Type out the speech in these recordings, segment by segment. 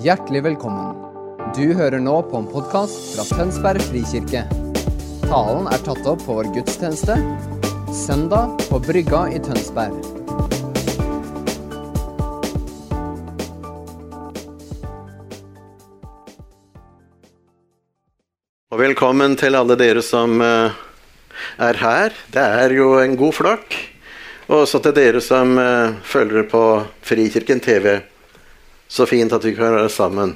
Hjertelig velkommen. Du hører nå på en podkast fra Tønsberg frikirke. Talen er tatt opp på vår gudstjeneste søndag på Brygga i Tønsberg. Og velkommen til alle dere som eh, er her. Det er jo en god flokk. Og også til dere som eh, følger på Frikirken TV. Så fint at vi kan være sammen.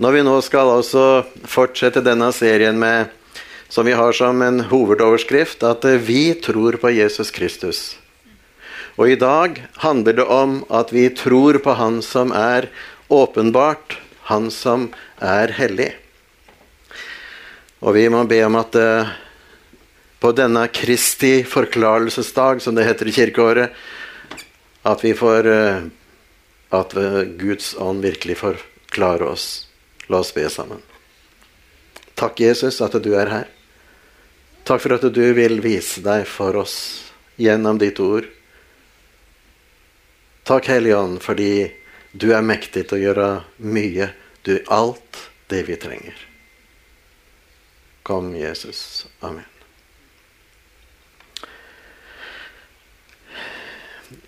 Når vi nå skal også fortsette denne serien med, som vi har som en hovedoverskrift, at eh, vi tror på Jesus Kristus. Og i dag handler det om at vi tror på Han som er åpenbart, Han som er hellig. Og vi må be om at uh, på denne Kristi forklarelsesdag, som det heter i kirkeåret, at vi får uh, At ved Guds ånd virkelig forklarer oss. La oss be sammen. Takk, Jesus, at du er her. Takk for at du vil vise deg for oss gjennom ditt ord. Takk, Hellige Ånd, fordi du er mektig til å gjøre mye, du alt det vi trenger. Kom, Jesus. Amen.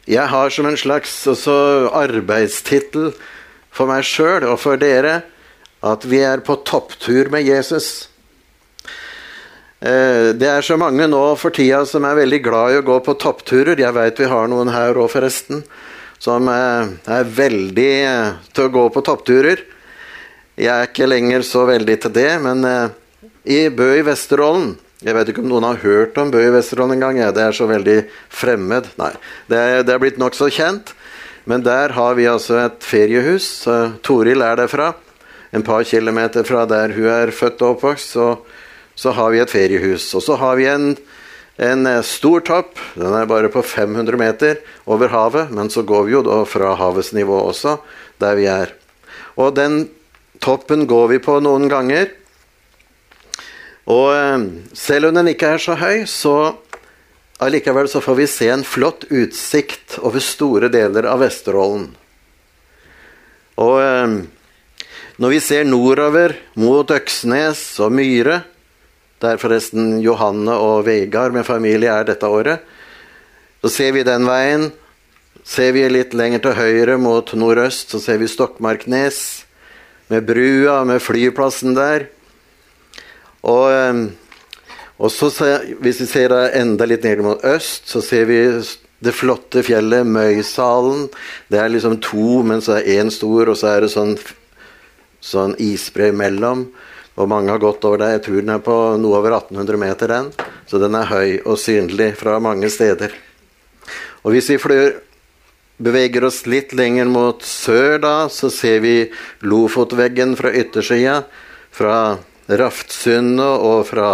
Jeg har som en slags arbeidstittel for meg sjøl og for dere at vi er på topptur med Jesus. Eh, det er så mange nå for tida som er veldig glad i å gå på toppturer. Jeg veit vi har noen her òg, forresten, som eh, er veldig eh, til å gå på toppturer. Jeg er ikke lenger så veldig til det, men i Bø i Vesterålen Jeg vet ikke om noen har hørt om Bø i Vesterålen engang. Ja, det er så veldig fremmed. Nei, det er, det er blitt nokså kjent. Men der har vi altså et feriehus. Toril er derfra. En par kilometer fra der hun er født og oppvokst, så, så har vi et feriehus. Og så har vi en, en stor topp. Den er bare på 500 meter over havet, men så går vi jo da fra havets nivå også, der vi er. Og den toppen går vi på noen ganger. Og eh, selv om den ikke er så høy, så allikevel så får vi se en flott utsikt over store deler av Vesterålen. Og eh, når vi ser nordover mot Øksnes og Myre, der forresten Johanne og Vegard med familie er dette året, så ser vi den veien. Ser vi litt lenger til høyre mot nordøst, så ser vi Stokmarknes med brua, med flyplassen der. Og, og så, hvis vi ser enda litt ned mot øst, så ser vi det flotte fjellet Møysalen. Det er liksom to, men så er én stor, og så er det sånn, sånn isbre imellom. Og mange har gått over der. Jeg tror den er på noe over 1800 meter, den. Så den er høy og synlig fra mange steder. Og hvis vi flyr, beveger oss litt lenger mot sør, da, så ser vi Lofotveggen fra yttersida. Fra Raftsundet og fra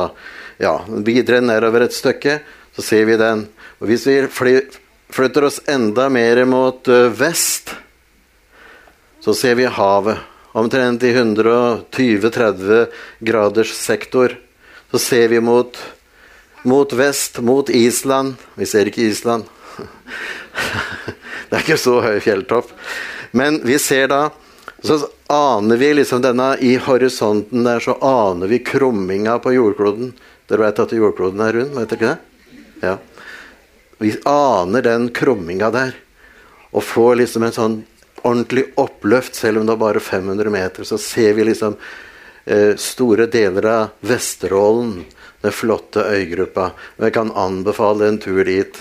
ja, videre nedover et stykke, så ser vi den. Og hvis vi flytter oss enda mer mot uh, vest, så ser vi havet. Omtrent i 120-30 graders sektor. Så ser vi mot, mot vest, mot Island. Vi ser ikke Island. det er ikke så høy fjelltopp. Men vi ser da så aner vi liksom denne I horisonten der så aner vi krumminga på jordkloden. Dere vet at jordkloden er rund? vet dere ikke det? Ja. Vi aner den krumminga der. Og får liksom en sånn ordentlig oppløft, selv om det er bare 500 meter. Så ser vi liksom eh, store deler av Vesterålen, den flotte øygruppa. Jeg kan anbefale en tur dit.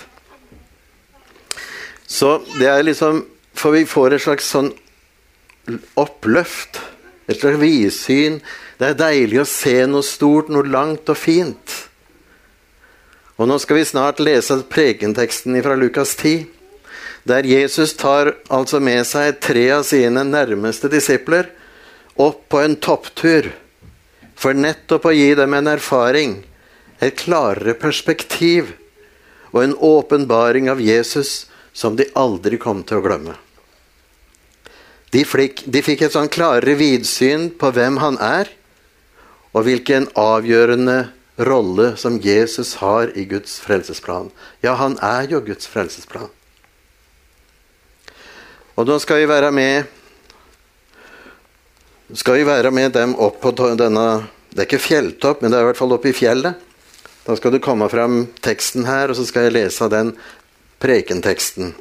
Så det er liksom For vi får et slags sånn oppløft, et slags vidsyn. Det er deilig å se noe stort, noe langt og fint. Og Nå skal vi snart lese prekenteksten fra Lukas 10, der Jesus tar altså med seg tre av sine nærmeste disipler opp på en topptur for nettopp å gi dem en erfaring, et klarere perspektiv og en åpenbaring av Jesus som de aldri kom til å glemme. De fikk, de fikk et sånn klarere vidsyn på hvem han er, og hvilken avgjørende rolle som Jesus har i Guds frelsesplan. Ja, han er jo Guds frelsesplan. Og nå skal vi være med skal vi være med dem opp på denne Det er ikke fjelltopp, men det er i hvert fall oppe i fjellet. Da skal du komme fram teksten her, og så skal jeg lese den prekenteksten.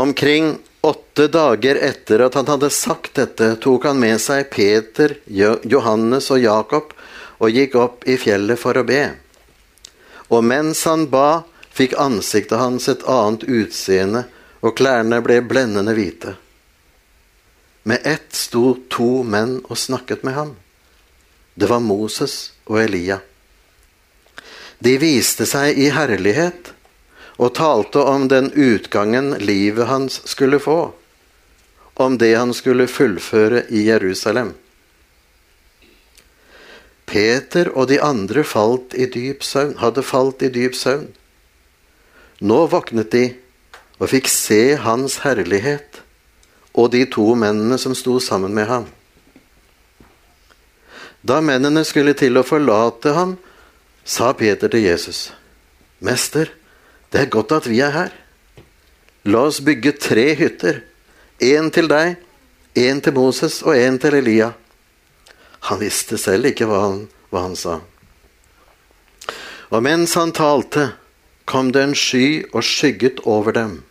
Omkring åtte dager etter at han hadde sagt dette, tok han med seg Peter, Johannes og Jakob og gikk opp i fjellet for å be. Og mens han ba, fikk ansiktet hans et annet utseende, og klærne ble blendende hvite. Med ett sto to menn og snakket med ham. Det var Moses og Elia. De viste seg i herlighet og talte om den utgangen livet hans skulle få, om det han skulle fullføre i Jerusalem. Peter og de andre falt i dyp søvn, hadde falt i dyp søvn. Nå våknet de og fikk se hans herlighet og de to mennene som sto sammen med ham. Da mennene skulle til å forlate ham, sa Peter til Jesus, Mester, det er godt at vi er her. La oss bygge tre hytter, én til deg, én til Moses og én til Elia. Han visste selv ikke hva han, hva han sa. Og mens han talte, kom det en sky og skygget over dem.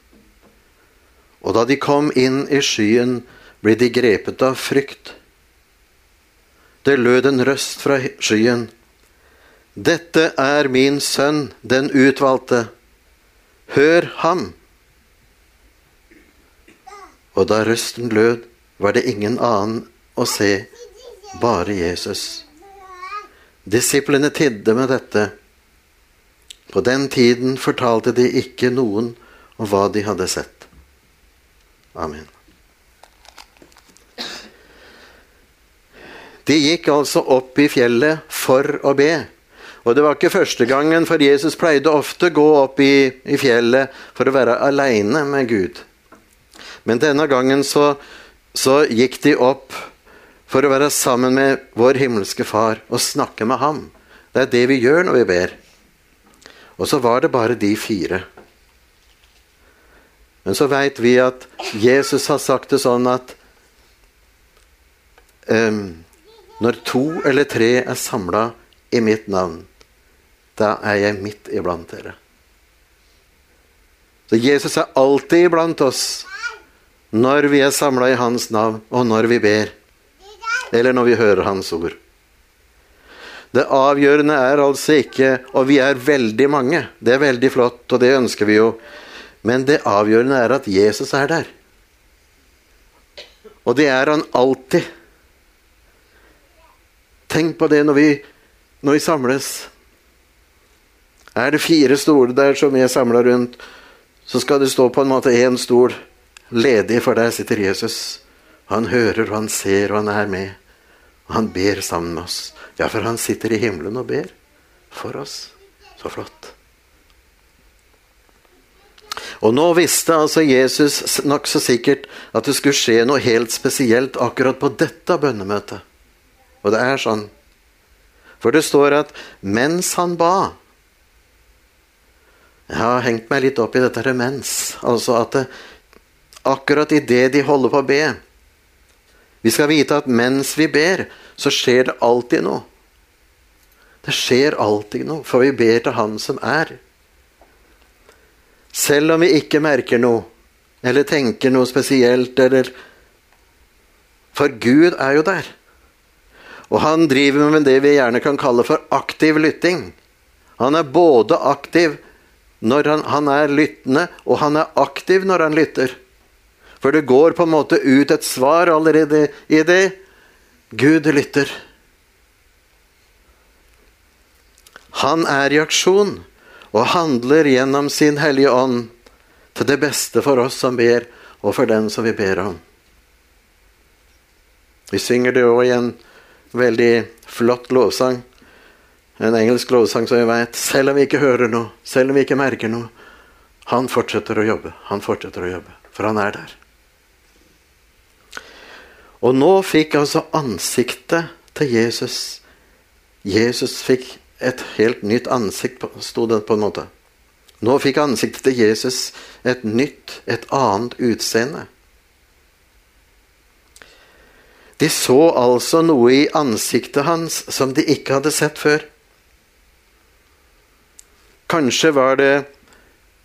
Og da de kom inn i skyen, ble de grepet av frykt. Det lød en røst fra skyen. Dette er min sønn, den utvalgte. Hør ham! Og da røsten lød, var det ingen annen å se, bare Jesus. Disiplene tidde med dette. På den tiden fortalte de ikke noen om hva de hadde sett. Amen. De gikk altså opp i fjellet for å be. Og det var ikke første gangen, for Jesus pleide ofte å gå opp i, i fjellet for å være aleine med Gud. Men denne gangen så, så gikk de opp for å være sammen med vår himmelske Far og snakke med ham. Det er det vi gjør når vi ber. Og så var det bare de fire. Men så veit vi at Jesus har sagt det sånn at um, når to eller tre er samla i mitt navn, da er jeg midt iblant dere. Så Jesus er alltid iblant oss når vi er samla i hans navn, og når vi ber. Eller når vi hører hans ord. Det avgjørende er altså ikke Og vi er veldig mange. Det er veldig flott, og det ønsker vi jo. Men det avgjørende er at Jesus er der. Og det er han alltid. Tenk på det når vi, når vi samles. Er det fire stoler der som er samla rundt, så skal det stå på en måte én stol ledig, for der sitter Jesus. Han hører, og han ser, og han er med. Og han ber sammen med oss. Ja, for han sitter i himmelen og ber for oss. Så flott. Og nå visste altså Jesus nokså sikkert at det skulle skje noe helt spesielt akkurat på dette bønnemøtet. Og det er sånn. For det står at mens han ba Jeg har hengt meg litt opp i dette her mens. Altså at det, akkurat idet de holder på å be Vi skal vite at mens vi ber, så skjer det alltid noe. Det skjer alltid noe, for vi ber til Han som er. Selv om vi ikke merker noe, eller tenker noe spesielt, eller For Gud er jo der. Og han driver med det vi gjerne kan kalle for aktiv lytting. Han er både aktiv når han, han er lyttende, og han er aktiv når han lytter. For det går på en måte ut et svar allerede i det. Gud lytter. Han er i aksjon og handler gjennom sin Hellige Ånd til det beste for oss som ber, og for den som vi ber om. Vi synger det òg i en veldig flott lovsang. En engelsk lovsang som vi vet. Selv om vi ikke hører noe, selv om vi ikke merker noe. Han fortsetter å jobbe. Han fortsetter å jobbe, for han er der. Og nå fikk altså ansiktet til Jesus Jesus fikk et helt nytt ansikt, sto det på en måte. Nå fikk ansiktet til Jesus et nytt, et annet utseende. De så altså noe i ansiktet hans som de ikke hadde sett før. Kanskje var det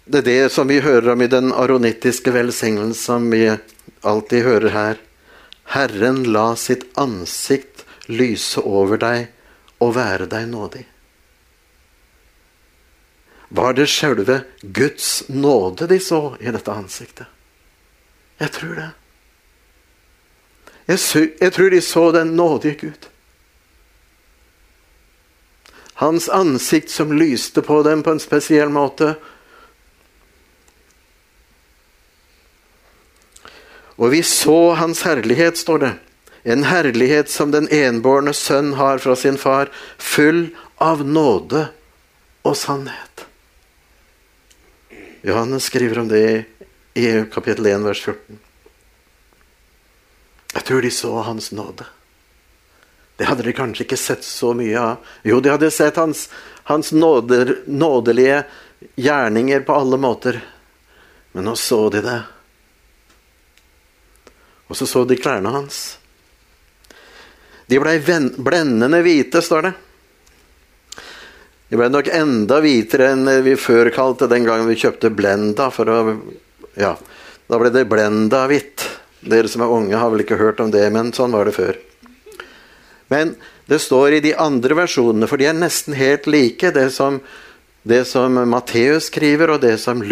det, det som vi hører om i den aronittiske velsignelsen som vi alltid hører her. Herren la sitt ansikt lyse over deg og være deg nådig. Var det sjølve Guds nåde de så i dette ansiktet? Jeg tror det. Jeg, jeg tror de så den nådige Gud. Hans ansikt som lyste på dem på en spesiell måte. Og vi så hans herlighet, står det. En herlighet som den enbårne sønn har fra sin far, full av nåde og sannhet. Johannes skriver om det i kapittel 1, vers 14. Jeg tror de så Hans nåde. Det hadde de kanskje ikke sett så mye av. Jo, de hadde sett Hans, hans nåder, nådelige gjerninger på alle måter. Men nå så de det. Og så så de klærne hans. De blei blendende hvite, står det. De ble nok enda hvitere enn vi før kalte den gangen vi kjøpte Blenda. For å, ja, da ble det blenda hvitt. Dere som er unge, har vel ikke hørt om det, men sånn var det før. Men det står i de andre versjonene, for de er nesten helt like, det som, det som Matteus skriver, og det som,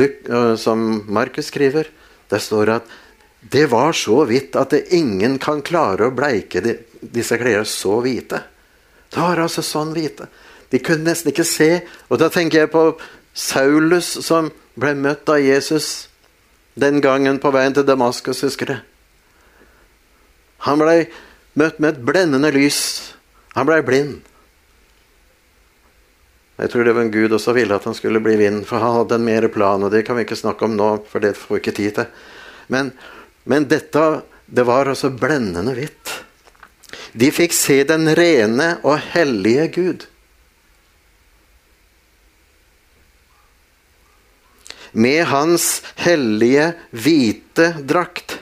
som Markus skriver. Der står at det var så hvitt at ingen kan klare å bleike de, disse klærne så hvite. Det var altså sånn hvite. De kunne nesten ikke se. Og da tenker jeg på Saulus som ble møtt av Jesus den gangen på veien til Damaskus, husker du? Han blei møtt med et blendende lys. Han blei blind. Jeg tror det var en Gud også ville at han skulle bli vind, for han hadde en mer plan, og det kan vi ikke snakke om nå, for det får vi ikke tid til. Men, men dette det var altså blendende hvitt. De fikk se den rene og hellige Gud. Med hans hellige, hvite drakt.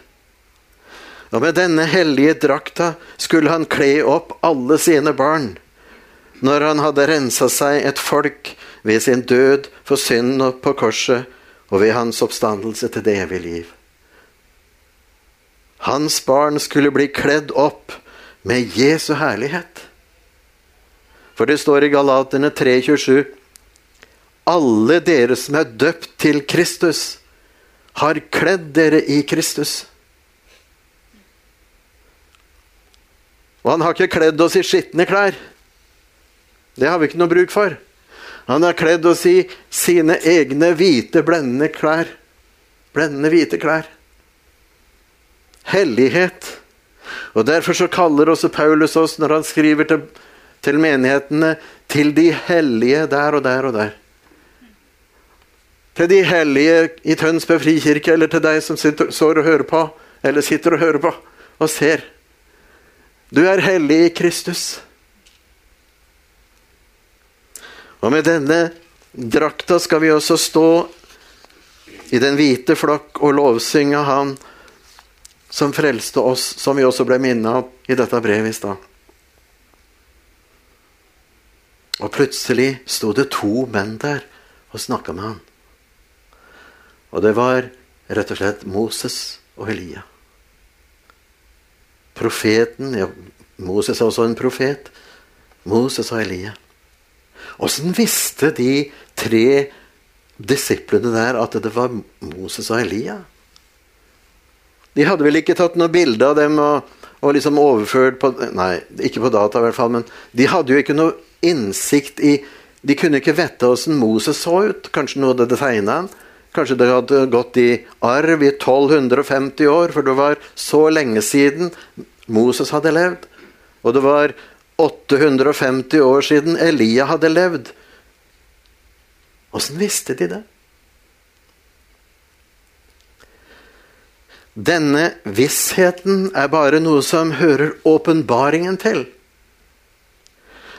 Og med denne hellige drakta skulle han kle opp alle sine barn, når han hadde rensa seg et folk ved sin død for synden på korset og ved hans oppstandelse til det evige liv. Hans barn skulle bli kledd opp med Jesu herlighet. For det står i Galaterne 3,27.: Alle dere som er døpt til Kristus, har kledd dere i Kristus. Og han har ikke kledd oss i skitne klær. Det har vi ikke noe bruk for. Han har kledd oss i sine egne hvite, blendende klær. Blendende hvite klær. Hellighet. Og Derfor så kaller også Paulus oss, når han skriver til, til menighetene, til de hellige der og der og der. Til de hellige i Tønsberg frikirke, eller til deg som sitter, og hører på, eller sitter og hører på og ser. Du er hellig i Kristus. Og med denne drakta skal vi også stå i den hvite flokk og lovsynge Han som frelste oss, som vi også ble minnet om i dette brevet i stad. Og plutselig sto det to menn der og snakka med han. Og det var rett og slett Moses og Elia profeten ja, Moses er også en profet. Moses og Elia. Åssen visste de tre disiplene der at det var Moses og Elia? De hadde vel ikke tatt noe bilde av dem og, og liksom overført på Nei, ikke på data i hvert fall, men de hadde jo ikke noe innsikt i De kunne ikke vite åssen Moses så ut. Kanskje noe hadde tegna han. Kanskje det hadde gått i arv i 1250 år, for det var så lenge siden Moses hadde levd. Og det var 850 år siden Elia hadde levd. Åssen visste de det? Denne vissheten er bare noe som hører åpenbaringen til.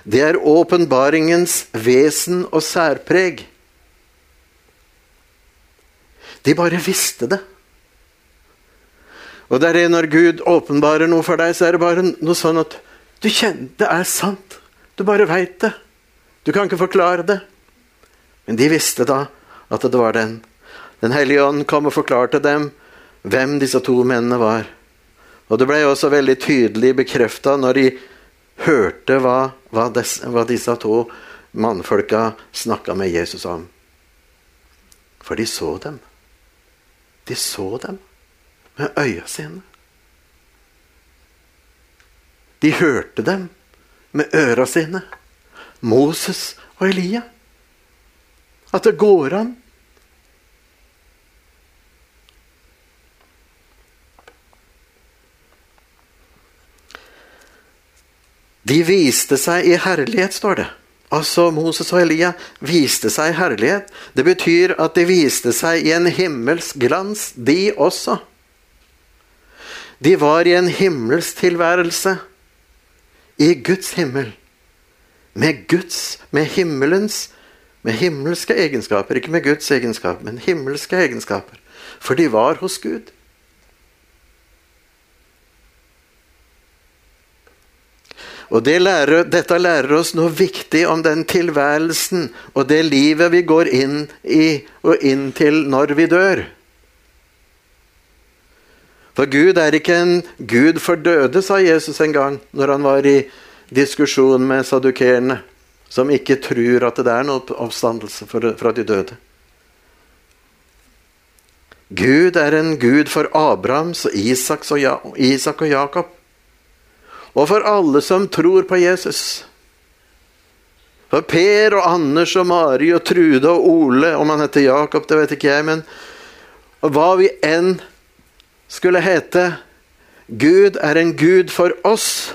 Det er åpenbaringens vesen og særpreg. De bare visste det. Og det er det når Gud åpenbarer noe for deg, så er det bare noe sånn at du kjenner det er sant. Du bare veit det. Du kan ikke forklare det. Men de visste da at det var den. Den hellige ånd kom og forklarte dem hvem disse to mennene var. Og det ble også veldig tydelig bekrefta når de hørte hva, hva, des, hva disse to mannfolka snakka med Jesus om. For de så dem. De så dem med øya sine. De hørte dem med øra sine. Moses og Elia. At det går an. De viste seg i herlighet, står det. Altså Moses og Elia viste seg i herlighet. Det betyr at de viste seg i en himmelsk glans, de også. De var i en himmelstilværelse. I Guds himmel. Med Guds, med himmelens, med himmelske egenskaper. Ikke med Guds egenskaper, men himmelske egenskaper. For de var hos Gud. Og det lærer, Dette lærer oss noe viktig om den tilværelsen og det livet vi går inn i og inn til når vi dør. For Gud er ikke en gud for døde, sa Jesus en gang når han var i diskusjon med sadukerene, som ikke tror at det er noe oppstandelse fra de døde. Gud er en gud for Abrahams og Isaks og, ja Isak og Jakob. Og for alle som tror på Jesus. For Per og Anders og Mari og Trude og Ole, om han heter Jakob, det vet ikke jeg, men hva vi enn skulle hete Gud er en gud for oss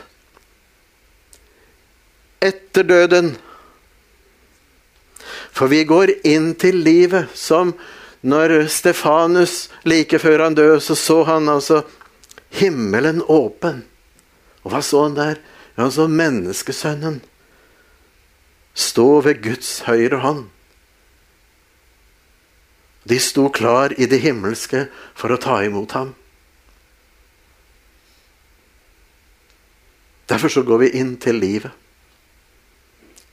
etter døden. For vi går inn til livet som når Stefanus like før han døde, så så han altså himmelen åpen. Og hva så han der? Han så menneskesønnen stå ved Guds høyre hånd. De sto klar i det himmelske for å ta imot ham. Derfor så går vi inn til livet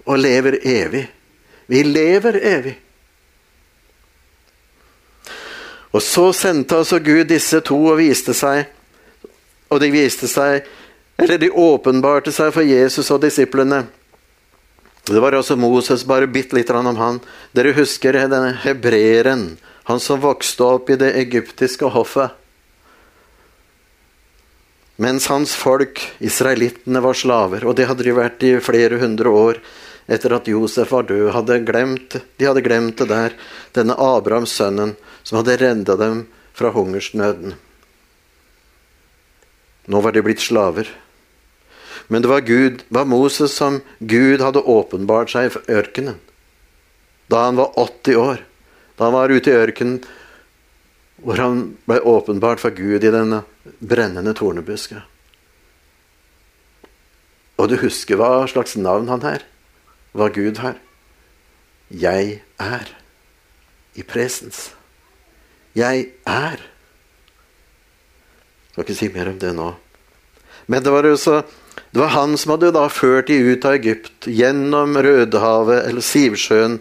og lever evig. Vi lever evig. Og så sendte altså Gud disse to og viste seg, og de viste seg Eller de åpenbarte seg for Jesus og disiplene. Det var også Moses, bare bitte litt om han. Dere husker denne hebreeren, han som vokste opp i det egyptiske hoffet. Mens hans folk, israelittene, var slaver, og det hadde de vært i flere hundre år etter at Josef var død, hadde glemt, de hadde glemt det der, denne Abrahams sønnen som hadde redda dem fra hungersnøden. Nå var de blitt slaver. Men det var, Gud, var Moses som Gud hadde åpenbart seg i ørkenen. Da han var 80 år. Da han var ute i ørkenen hvor han ble åpenbart for Gud i denne brennende tornebuske. Og du husker hva slags navn han her? Hva Gud har? Jeg er i presens. Jeg er. Jeg skal ikke si mer om det nå. Men det var, så, det var han som hadde da ført de ut av Egypt, gjennom Rødehavet eller Sivsjøen.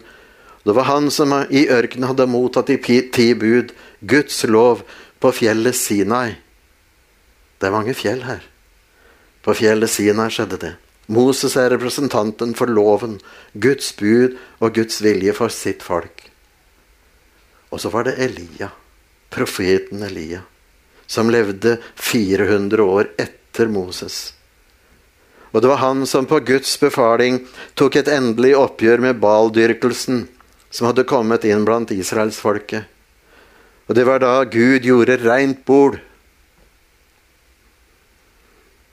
Det var han som i ørkenen hadde mottatt de ti bud, Guds lov, på fjellet Sinai. Det er mange fjell her. På fjellet Sinai skjedde det. Moses er representanten for loven, Guds bud og Guds vilje for sitt folk. Og så var det Elia, profeten Elia, som levde 400 år etter Moses. Og det var han som på Guds befaling tok et endelig oppgjør med baldyrkelsen som hadde kommet inn blant israelsfolket. Og det var da Gud gjorde reint bord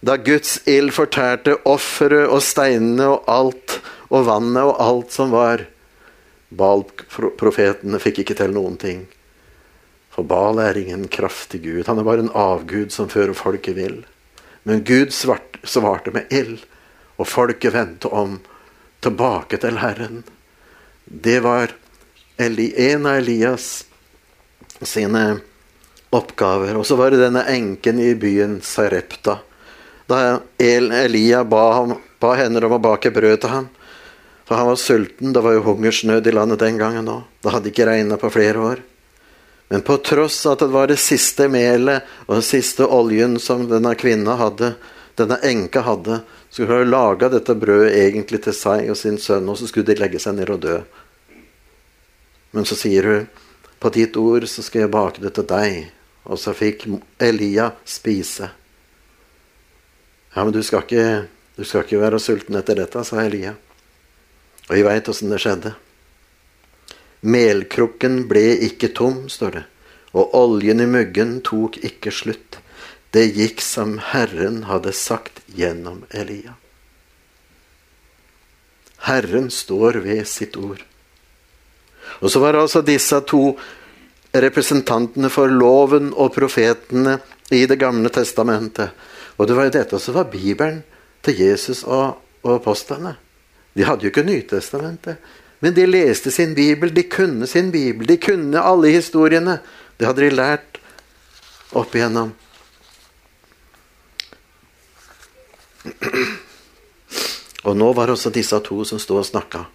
da Guds ild fortærte offeret og steinene og alt, og vannet og alt som var. Baal-profetene fikk ikke til noen ting. For Baal er ingen kraftig gud. Han er bare en avgud som fører folket vill. Men Gud svarte med ild, og folket vendte om tilbake til Herren. Det var en av Elias sine oppgaver. Og så var det denne enken i byen Sarepta. Da Elia ba, ba henne om å bake brød til ham. For han var sulten. Det var jo hungersnød i landet den gangen òg. Det hadde ikke regna på flere år. Men på tross at det var det siste melet og den siste oljen som denne kvinna hadde, denne enka hadde, skulle hun laga dette brødet egentlig til seg og sin sønn, og så skulle de legge seg ned og dø. Men så sier hun, på ditt ord så skal jeg bake det til deg. Og så fikk Elia spise. Ja, men du skal ikke, du skal ikke være sulten etter dette, sa Elia. Og vi veit åssen det skjedde. Melkrukken ble ikke tom, står det, og oljen i muggen tok ikke slutt. Det gikk som Herren hadde sagt gjennom Elia. Herren står ved sitt ord. Og så var altså disse to representantene for loven og profetene i Det gamle testamentet. Og det var jo dette som var Bibelen til Jesus og, og apostlene. De hadde jo ikke Nytestamentet. Men de leste sin bibel, de kunne sin bibel. De kunne alle historiene. Det hadde de lært opp igjennom. Og nå var det også disse to som sto og snakka.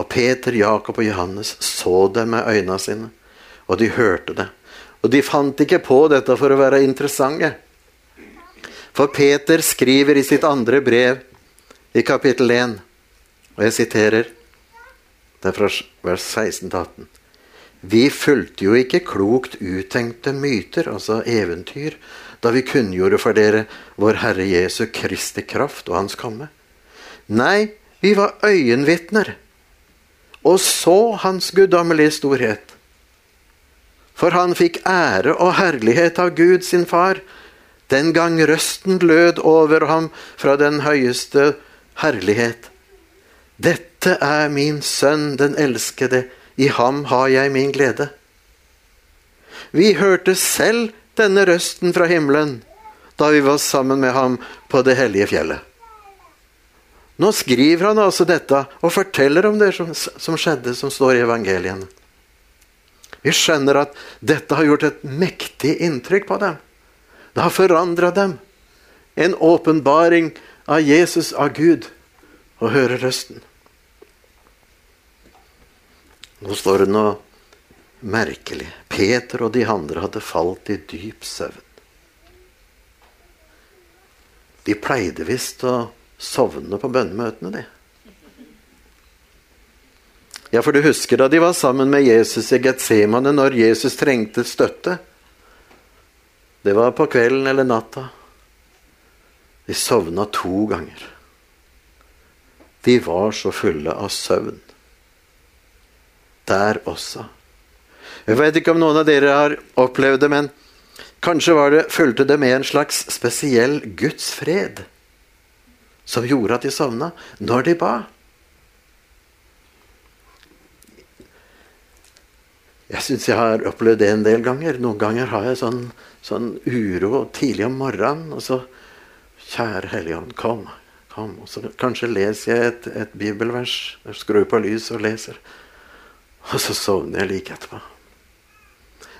Og Peter, Jakob og Johannes så det med øynene sine, og de hørte det. Og de fant ikke på dette for å være interessante. For Peter skriver i sitt andre brev, i kapittel 1, og jeg siterer Det er fra vers 16 18. Vi fulgte jo ikke klokt uttenkte myter, altså eventyr, da vi kunngjorde for dere vår Herre Jesu Kristi kraft og Hans komme. Nei, vi var øyenvitner og så Hans guddommelige storhet. For han fikk ære og herlighet av Gud sin far, den gang røsten lød over ham fra den høyeste herlighet. Dette er min sønn, den elskede, i ham har jeg min glede. Vi hørte selv denne røsten fra himmelen da vi var sammen med ham på det hellige fjellet. Nå skriver han altså dette og forteller om det som, som skjedde, som står i evangeliene. Vi skjønner at dette har gjort et mektig inntrykk på dem. Det har forandra dem. En åpenbaring av Jesus, av Gud, å høre røsten. Nå står det noe merkelig. Peter og de andre hadde falt i dyp søvn. De pleide visst å sovne på bønnemøtene, de. Ja, for du husker da de var sammen med Jesus i Getsemane når Jesus trengte støtte? Det var på kvelden eller natta. De sovna to ganger. De var så fulle av søvn. Der også. Jeg vet ikke om noen av dere har opplevd det, men kanskje var det, fulgte det med en slags spesiell Guds fred som gjorde at de sovna når de ba. Jeg syns jeg har opplevd det en del ganger. Noen ganger har jeg sånn, sånn uro tidlig om morgenen. Og så Kjære Helligånd, kom. kom. Og så kanskje leser jeg et, et bibelvers. Jeg skrur på lyset og leser. Og så sovner jeg like etterpå.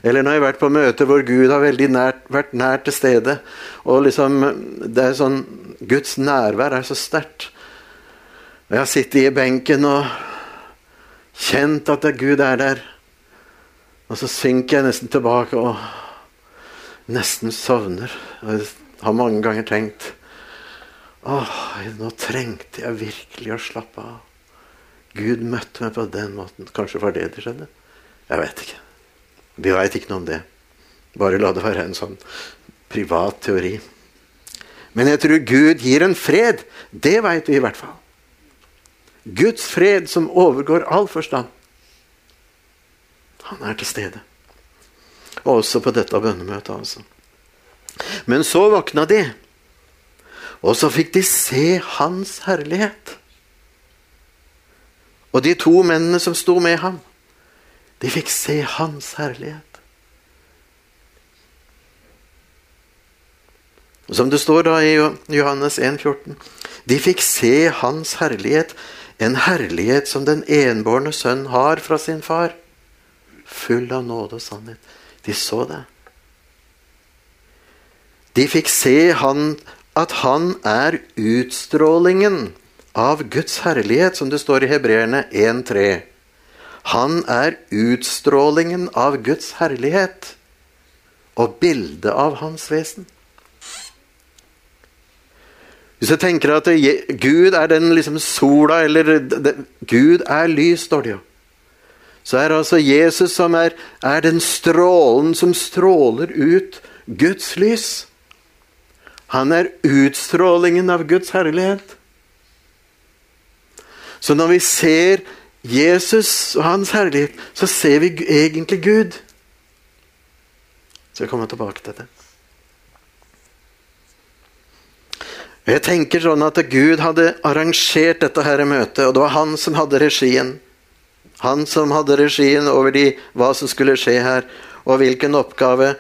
Eller når jeg har vært på møter hvor Gud har nært, vært nær til stede. Og liksom, det er sånn, Guds nærvær er så sterkt. Og jeg har sittet i benken og kjent at Gud er der. Og så synker jeg nesten tilbake og nesten sovner. Jeg har mange ganger tenkt Åh, nå trengte jeg virkelig å slappe av. Gud møtte meg på den måten. Kanskje var det det skjedde? Jeg vet ikke. Vi veit ikke noe om det. Bare la det være en sånn privat teori. Men jeg tror Gud gir en fred. Det veit vi i hvert fall. Guds fred som overgår all forstand. Han er til stede. Og også på dette bønnemøtet, altså. Men så våkna de, og så fikk de se Hans herlighet. Og de to mennene som sto med ham, de fikk se Hans herlighet. Og Som det står da i Johannes 1, 14. De fikk se Hans herlighet, en herlighet som den enbårne sønn har fra sin far. Full av nåde og sannhet. De så det. De fikk se han, at han er utstrålingen av Guds herlighet, som det står i Hebreerne 1.3. Han er utstrålingen av Guds herlighet og bildet av hans vesen. Hvis jeg tenker at Gud er den liksom sola, eller Gud er lys, står det jo. Så er altså Jesus som er, er den strålen som stråler ut Guds lys. Han er utstrålingen av Guds herlighet. Så når vi ser Jesus og hans herlighet, så ser vi egentlig Gud. Så jeg kommer tilbake til det. Jeg tenker sånn at Gud hadde arrangert dette her møtet, og det var han som hadde regien. Han som hadde regien over de, hva som skulle skje her, og hvilken oppgave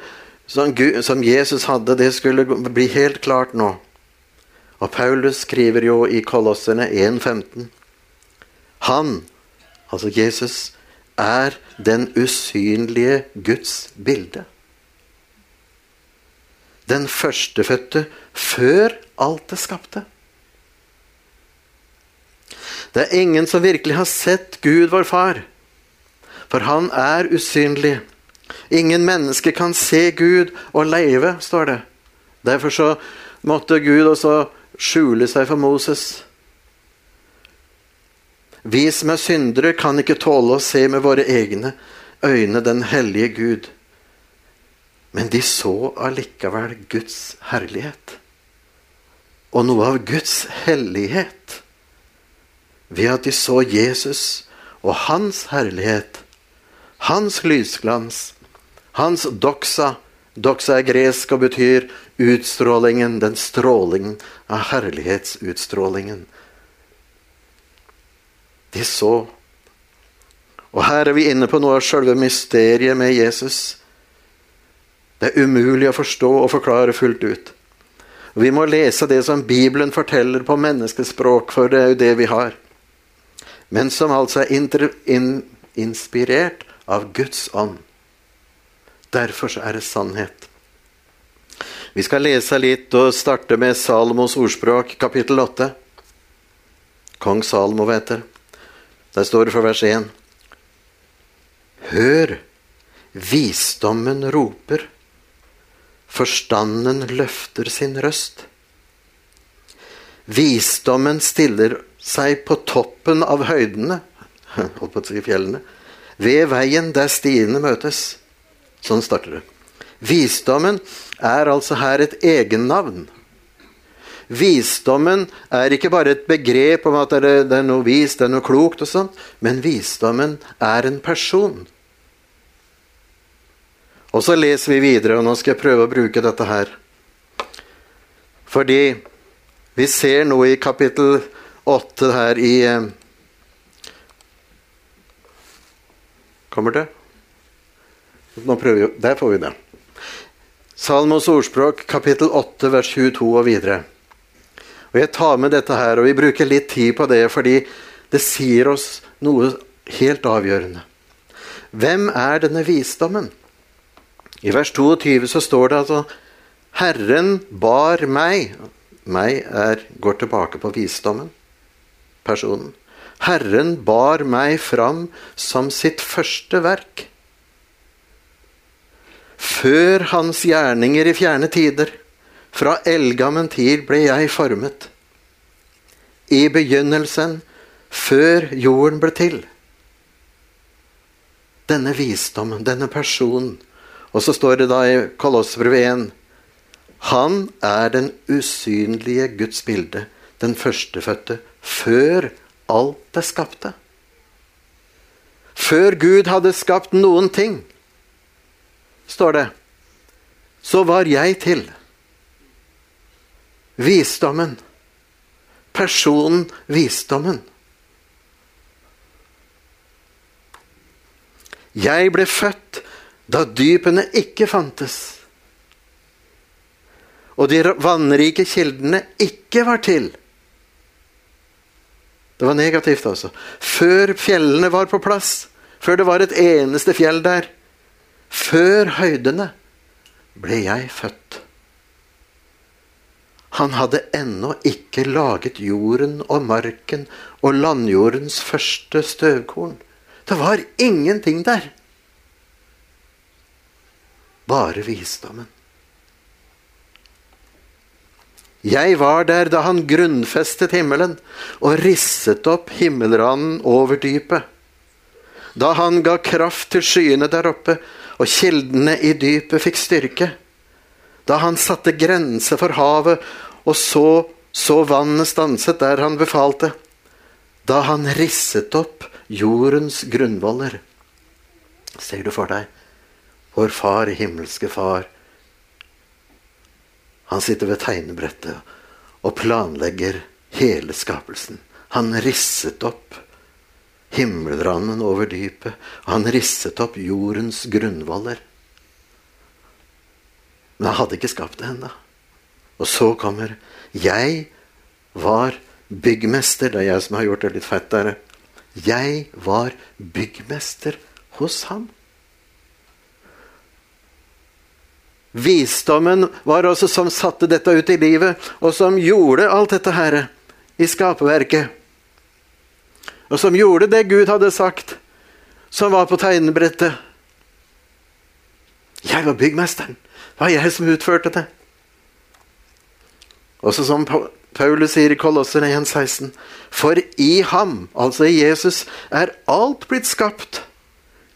som, Gud, som Jesus hadde, det skulle bli helt klart nå. Og Paulus skriver jo i Kolosserne 1,15 Han, altså Jesus, er den usynlige Guds bilde. Den førstefødte før alt det skapte. Det er ingen som virkelig har sett Gud, vår far. For han er usynlig. Ingen menneske kan se Gud og leve, står det. Derfor så måtte Gud også skjule seg for Moses. Vi som er syndere, kan ikke tåle å se med våre egne øyne den hellige Gud. Men de så allikevel Guds herlighet. Og noe av Guds hellighet ved at de så Jesus og hans herlighet, hans lysglans, hans doxa. Doxa er gresk og betyr utstrålingen, den strålingen av herlighetsutstrålingen. De så. Og her er vi inne på noe av selve mysteriet med Jesus. Det er umulig å forstå og forklare fullt ut. Vi må lese det som Bibelen forteller på menneskespråk, for det er jo det vi har men som altså er in inspirert av Guds ånd. Derfor så er det sannhet. Vi skal lese litt og starte med Salomos ordspråk, kapittel 8. Kong Salomo, vet dere. Der står det for vers 1. Hør, visdommen roper, forstanden løfter sin røst. Visdommen stiller seg på toppen av høydene, holdt på å si fjellene, ved veien der stiene møtes. Sånn starter det. Visdommen er altså her et egennavn. Visdommen er ikke bare et begrep om at det er noe vist, det er noe klokt og sånn, men visdommen er en person. Og så leser vi videre, og nå skal jeg prøve å bruke dette her. Fordi vi ser noe i kapittel 8 her i eh, Kommer det? Nå prøver vi, Der får vi det. Salmos ordspråk, kapittel 8, vers 22 og videre. Og Jeg tar med dette her, og vi bruker litt tid på det, fordi det sier oss noe helt avgjørende. Hvem er denne visdommen? I vers 22 så står det altså Herren bar meg meg er, går tilbake på visdommen. Personen. Herren bar meg fram som sitt første verk. Før hans gjerninger i fjerne tider, fra eldgammen tid ble jeg formet. I begynnelsen, før jorden ble til. Denne visdommen, denne personen. Og så står det da i Kolossbrevet 1 han er den usynlige Guds bilde, den førstefødte, før alt det skapte. Før Gud hadde skapt noen ting, står det, så var jeg til. Visdommen. Personen visdommen. Jeg ble født da dypene ikke fantes og de vannrike kildene ikke var til. Det var negativt, altså. Før fjellene var på plass, før det var et eneste fjell der, før høydene, ble jeg født. Han hadde ennå ikke laget jorden og marken og landjordens første støvkorn. Det var ingenting der. Bare visdommen. Jeg var der da han grunnfestet himmelen og risset opp himmelranden over dypet. Da han ga kraft til skyene der oppe, og kildene i dypet fikk styrke. Da han satte grenser for havet, og så så vannet stanset der han befalte. Da han risset opp jordens grunnvoller. Ser du for deg vår far, himmelske far, han sitter ved tegnebrettet og planlegger hele skapelsen. Han risset opp himmelrammen over dypet. Han risset opp jordens grunnvoller. Men han hadde ikke skapt det ennå. Og så kommer Jeg var byggmester. Det er jeg som har gjort det litt fett der. Jeg var byggmester hos ham. Visdommen var også som satte dette ut i livet, og som gjorde alt dette her i skaperverket. Og som gjorde det Gud hadde sagt, som var på tegnebrettet. Jeg var byggmesteren. Det var jeg som utførte det. Også som Paulus sier i Kolosser 1,16.: For i ham, altså i Jesus, er alt blitt skapt.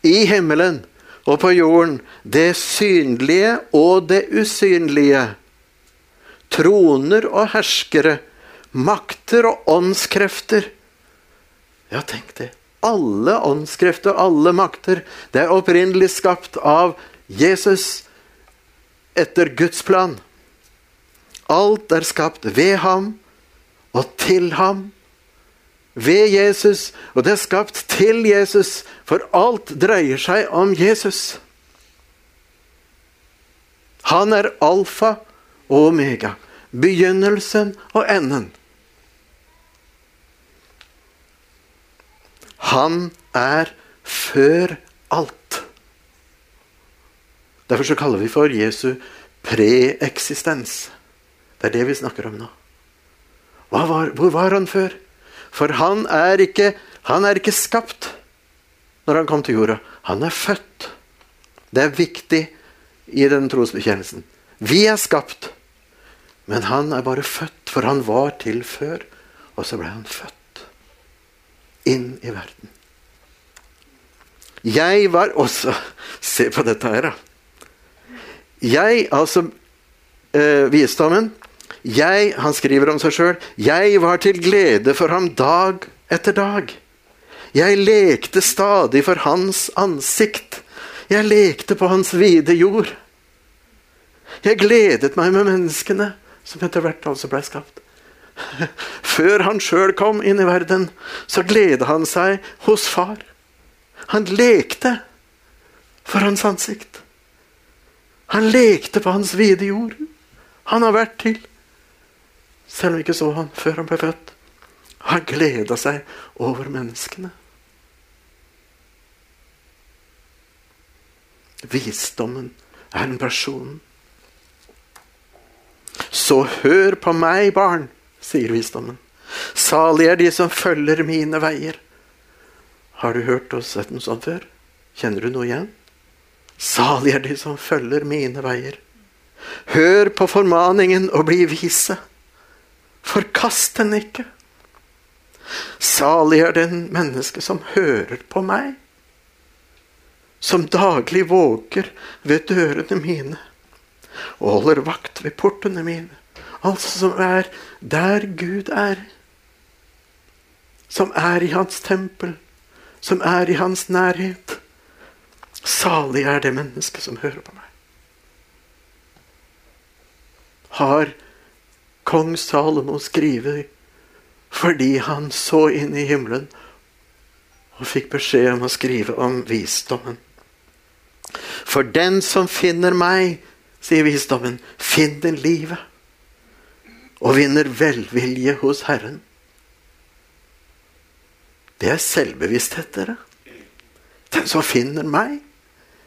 I himmelen og på jorden, det synlige og det usynlige. Troner og herskere, makter og åndskrefter. Ja, tenk det. Alle åndskrefter, alle makter, det er opprinnelig skapt av Jesus etter Guds plan. Alt er skapt ved ham og til ham ved Jesus, og det er skapt til Jesus, for alt dreier seg om Jesus. Han er alfa og omega, begynnelsen og enden. Han er før alt. Derfor så kaller vi for Jesu preeksistens. Det er det vi snakker om nå. Var, hvor var han før? For han er, ikke, han er ikke skapt når han kom til jorda. Han er født. Det er viktig i den trosbekjennelsen. Vi er skapt, men han er bare født, for han var til før. Og så ble han født inn i verden. Jeg var også Se på dette her, da. Jeg, altså eh, Visdommen jeg, han skriver om seg sjøl, jeg var til glede for ham dag etter dag. Jeg lekte stadig for hans ansikt. Jeg lekte på hans vide jord. Jeg gledet meg med menneskene som etter hvert altså ble skapt. Før han sjøl kom inn i verden, så gledet han seg hos far. Han lekte for hans ansikt. Han lekte på hans vide jord. Han har vært til. Selv om vi ikke så han før han ble født. Han gleda seg over menneskene. Visdommen er en person. Så hør på meg, barn, sier visdommen. Salige er de som følger mine veier. Har du hørt oss sett noe sånt før? Kjenner du noe igjen? Salige er de som følger mine veier. Hør på formaningen og bli vise. Forkast den ikke. Salig er den menneske som hører på meg, som daglig våker ved dørene mine og holder vakt ved portene mine. Altså som er der Gud er. Som er i hans tempel. Som er i hans nærhet. Salig er det mennesket som hører på meg. Har kong Salomo skriver fordi han så inn i himmelen og fikk beskjed om å skrive om visdommen. For den som finner meg, sier visdommen, finner livet og vinner velvilje hos Herren. Det er selvbevissthet, dere. Den som finner meg,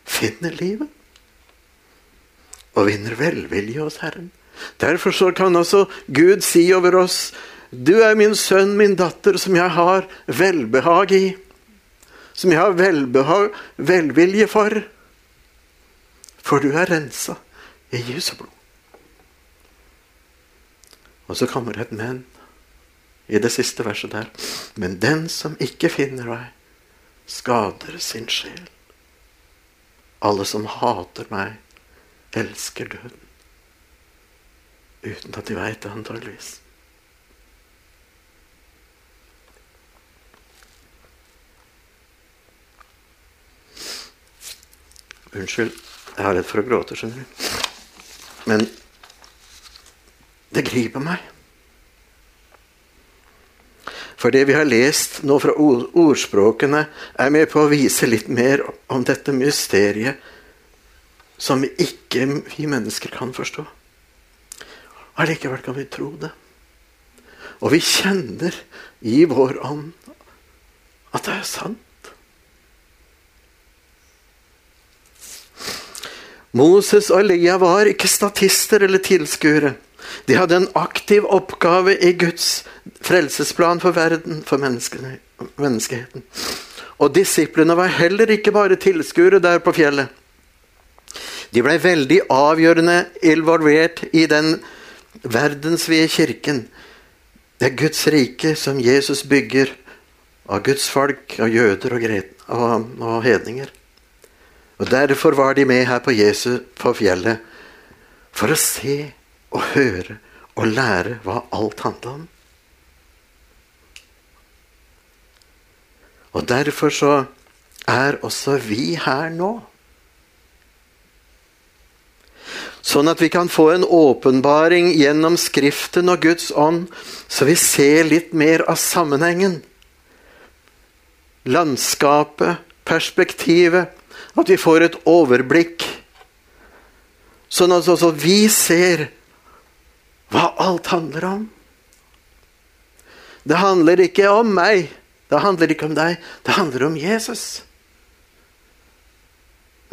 finner livet og vinner velvilje hos Herren. Derfor så kan altså Gud si over oss Du er min sønn, min datter, som jeg har velbehag i. Som jeg har velbehag, velvilje for. For du er rensa i Jesu blod. Og så kommer et men i det siste verset der. Men den som ikke finner deg, skader sin sjel. Alle som hater meg, elsker døden. Uten at de veit det, antageligvis. Unnskyld, jeg har rett for å gråte, skjønner du. Men det griper meg. For det vi har lest nå fra ordspråkene, er med på å vise litt mer om dette mysteriet som ikke vi mennesker kan forstå. Allikevel kan vi tro det. Og vi kjenner i vår ånd at det er sant. Moses og Elia var ikke statister eller tilskuere. De hadde en aktiv oppgave i Guds frelsesplan for verden, for menneskeheten. Og disiplene var heller ikke bare tilskuere der på fjellet. De ble veldig avgjørende involvert i den verdensvide kirken. Det er Guds rike som Jesus bygger av Guds folk, av jøder og, og, og hedninger. Og Derfor var de med her på Jesus på fjellet for å se og høre og lære hva alt handla om. Og derfor så er også vi her nå. Sånn at vi kan få en åpenbaring gjennom Skriften og Guds ånd, så vi ser litt mer av sammenhengen. Landskapet, perspektivet, at vi får et overblikk. Sånn at også vi ser hva alt handler om. Det handler ikke om meg. Det handler ikke om deg. Det handler om Jesus.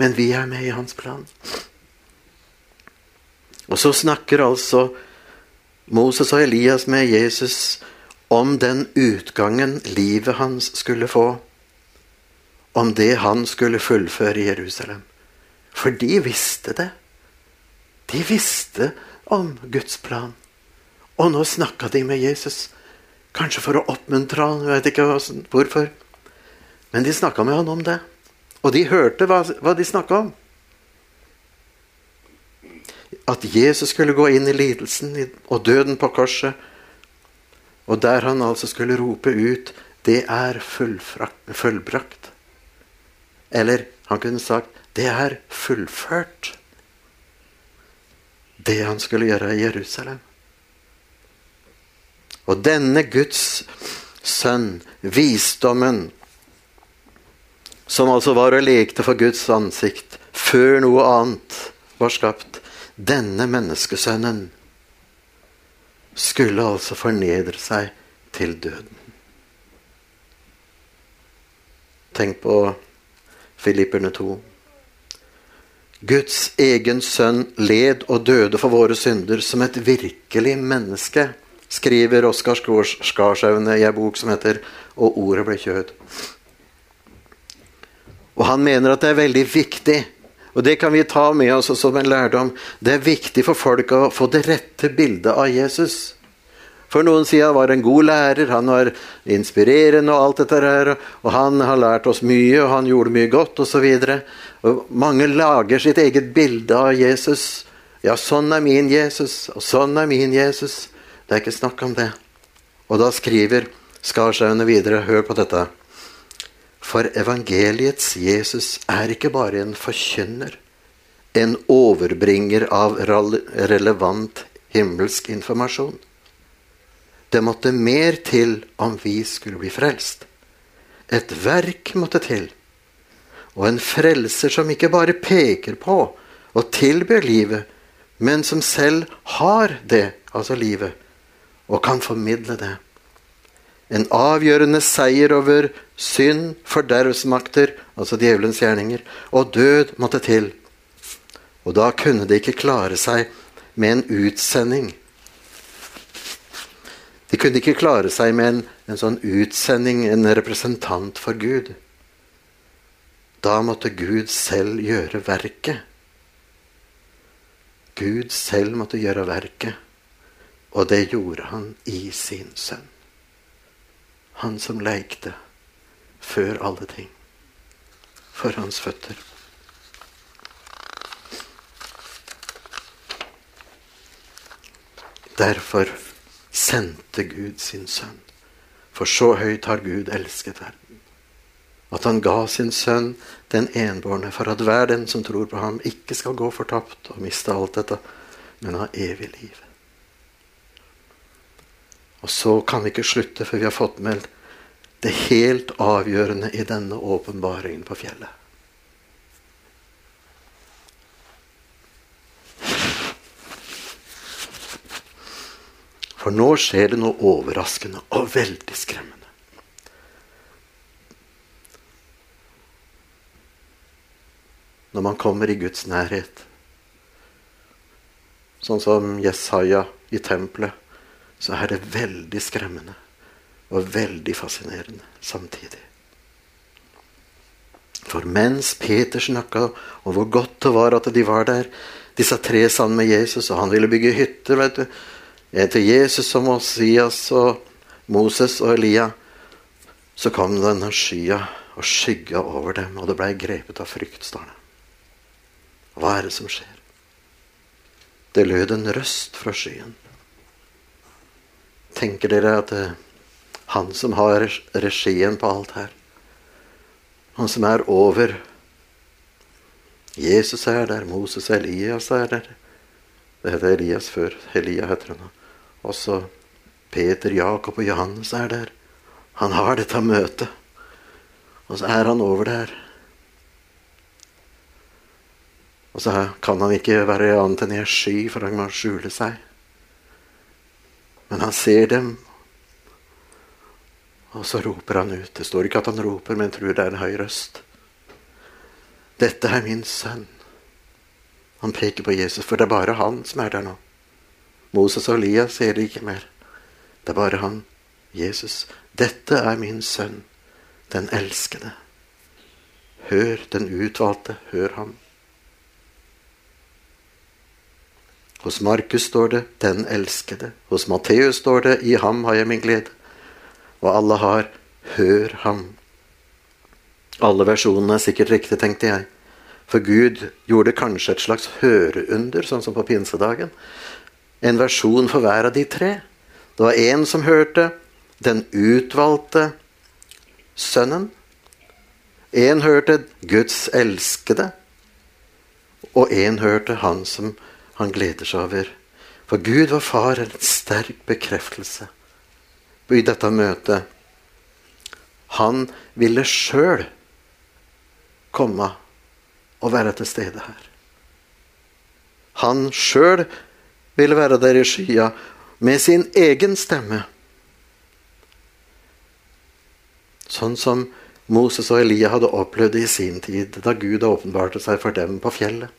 Men vi er med i hans plan. Og så snakker altså Moses og Elias med Jesus om den utgangen livet hans skulle få om det han skulle fullføre i Jerusalem. For de visste det. De visste om Guds plan. Og nå snakka de med Jesus. Kanskje for å oppmuntre han, jeg vet ikke hvorfor. Men de snakka med han om det. Og de hørte hva, de snakka om. At Jesus skulle gå inn i lidelsen og døden på korset. Og der han altså skulle rope ut 'Det er fullbrakt'. Eller han kunne sagt det er fullført, det han skulle gjøre i Jerusalem. Og denne Guds sønn, visdommen, som altså var og lekte for Guds ansikt før noe annet var skapt, denne menneskesønnen skulle altså fornedre seg til døden. Tenk på Filipperne 2. Guds egen sønn led og døde for våre synder som et virkelig menneske, skriver Oskar Skarsaune i ei bok som heter 'Og ordet ble kjød'. Og han mener at det er veldig viktig, og det kan vi ta med oss som en lærdom, det er viktig for folk å få det rette bildet av Jesus. For noen sier han var en god lærer, han var inspirerende og alt dette her. Og han har lært oss mye, og han gjorde mye godt, osv. Mange lager sitt eget bilde av Jesus. Ja, sånn er min Jesus, og sånn er min Jesus. Det er ikke snakk om det. Og da skriver Skarsaune videre, hør på dette. For evangeliets Jesus er ikke bare en forkynner, en overbringer av relevant himmelsk informasjon. Det måtte mer til om vi skulle bli frelst. Et verk måtte til. Og en frelser som ikke bare peker på og tilbyr livet, men som selv har det, altså livet, og kan formidle det. En avgjørende seier over synd, fordervsmakter, altså djevelens gjerninger, og død måtte til. Og da kunne de ikke klare seg med en utsending. De kunne ikke klare seg med en, en sånn utsending, en representant for Gud. Da måtte Gud selv gjøre verket. Gud selv måtte gjøre verket, og det gjorde han i sin sønn. Han som leikte før alle ting, for hans føtter. Derfor sendte Gud sin sønn. For så høyt har Gud elsket verden. At han ga sin sønn den enbårne, for at hver den som tror på ham, ikke skal gå fortapt og miste alt dette, men ha evig liv. Og så kan vi ikke slutte før vi har fått med det helt avgjørende i denne åpenbaringen på fjellet. For nå skjer det noe overraskende og veldig skremmende. Når man kommer i Guds nærhet, sånn som Jesaja i tempelet, så er det veldig skremmende og veldig fascinerende samtidig. For mens Peter snakka om hvor godt det var at de var der, disse tre sammen med Jesus, og han ville bygge hytter, vet du, etter Jesus og Mosias og Moses og Elia, så kom denne skya og skygga over dem, og det blei grepet av frykt, står. Hva er det som skjer? Det lød en røst fra skyen. Tenker dere at er han som har regien på alt her, han som er over Jesus er der, Moses og Elias er der. Det heter Elias før. Elia heter han. Også Peter, Jakob og Johannes er der. Han har dette møtet. Og så er han over der. Og så kan han ikke være annet enn i ei sky, for han må skjule seg. Men han ser dem, og så roper han ut. Det står ikke at han roper, men tror det er en høy røst. Dette er min sønn. Han peker på Jesus, for det er bare han som er der nå. Moses og Elias ser det ikke mer. Det er bare han, Jesus. Dette er min sønn, den elskede. Hør den utvalgte, hør ham. Hos Markus står det 'den elskede'. Hos Matteus står det 'i ham har jeg min glede'. Og alle har 'hør ham'. Alle versjonene er sikkert riktig, tenkte jeg. For Gud gjorde kanskje et slags høreunder, sånn som på pinsedagen en versjon for hver av de tre. Det var én som hørte den utvalgte sønnen. Én hørte Guds elskede. Og én hørte han som han gleder seg over. For Gud var far en sterk bekreftelse i dette møtet. Han ville sjøl komme og være til stede her. Han sjøl ville være der i skya med sin egen stemme. Sånn som Moses og Elia hadde opplevd det i sin tid, da Gud åpenbarte seg for dem på fjellet.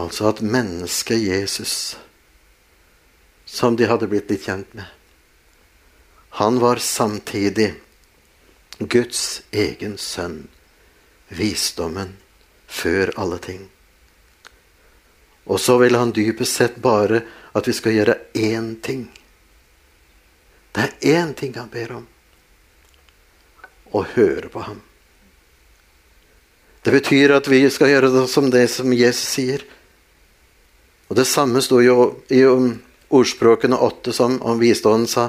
Altså at mennesket Jesus, som de hadde blitt litt kjent med, han var samtidig Guds egen sønn, visdommen før alle ting. Og så vil han dypest sett bare at vi skal gjøre én ting. Det er én ting han ber om. Å høre på ham. Det betyr at vi skal gjøre det som det som Jesus sier. Og Det samme sto jo i ordspråkene åtte som om visdommen sa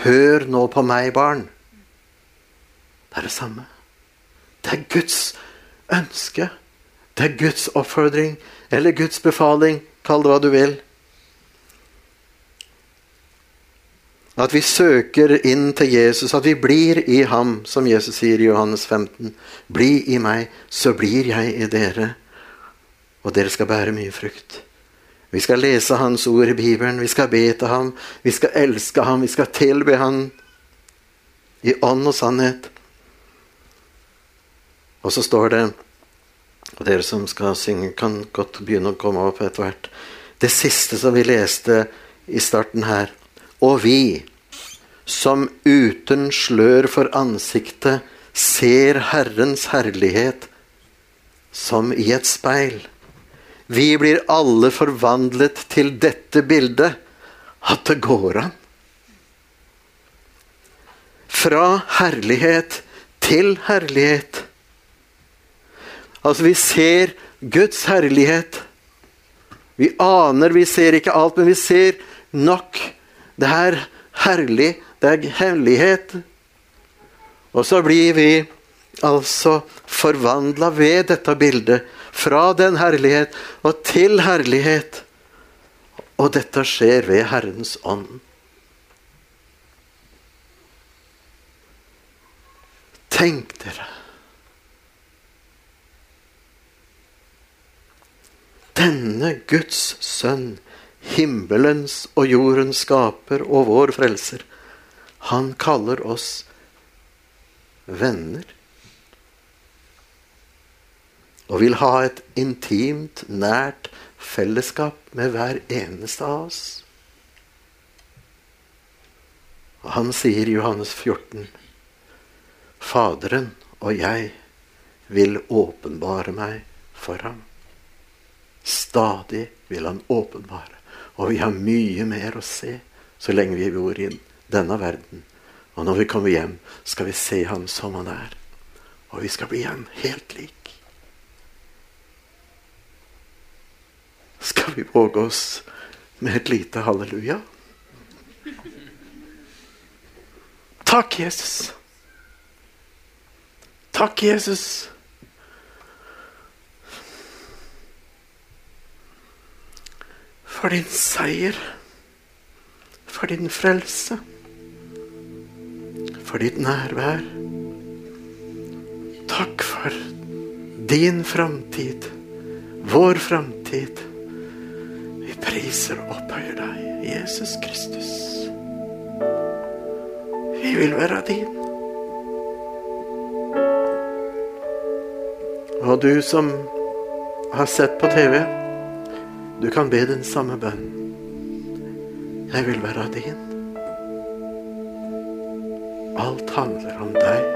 Hør nå på meg, barn. Det er det samme. Det er Guds ønske. Det er Guds oppfordring eller Guds befaling. Kall det hva du vil. At vi søker inn til Jesus, at vi blir i ham, som Jesus sier i Johannes 15. Bli i meg, så blir jeg i dere. Og dere skal bære mye frukt. Vi skal lese Hans ord i Bibelen, vi skal be til ham, vi skal elske ham, vi skal tilbe ham i ånd og sannhet. Og så står det Og dere som skal synge, kan godt begynne å komme opp etter hvert. Det siste som vi leste i starten her. Og vi, som uten slør for ansiktet ser Herrens herlighet som i et speil. Vi blir alle forvandlet til dette bildet, at det går an. Fra herlighet til herlighet. Altså, vi ser Guds herlighet. Vi aner, vi ser ikke alt, men vi ser nok. Det er herlig, det er hellighet. Og så blir vi altså forvandla ved dette bildet. Fra den herlighet og til herlighet. Og dette skjer ved Herrens ånd. Tenk dere. Denne Guds sønn, himmelens og jordens skaper og vår frelser, han kaller oss venner. Og vil ha et intimt, nært fellesskap med hver eneste av oss. Og han sier i Johannes 14.: Faderen og jeg vil åpenbare meg for ham. Stadig vil han åpenbare. Og vi har mye mer å se så lenge vi bor i denne verden. Og når vi kommer hjem, skal vi se ham som han er. Og vi skal bli ham helt lik. Skal vi våge oss med et lite halleluja? Takk, Jesus. Takk, Jesus. For din seier. For din frelse. For ditt nærvær. Takk for din framtid. Vår framtid. Priser og opphøyer deg, Jesus Kristus. Vi vil være din. Og du som har sett på TV, du kan be den samme bønn. Jeg vil være din. Alt handler om deg.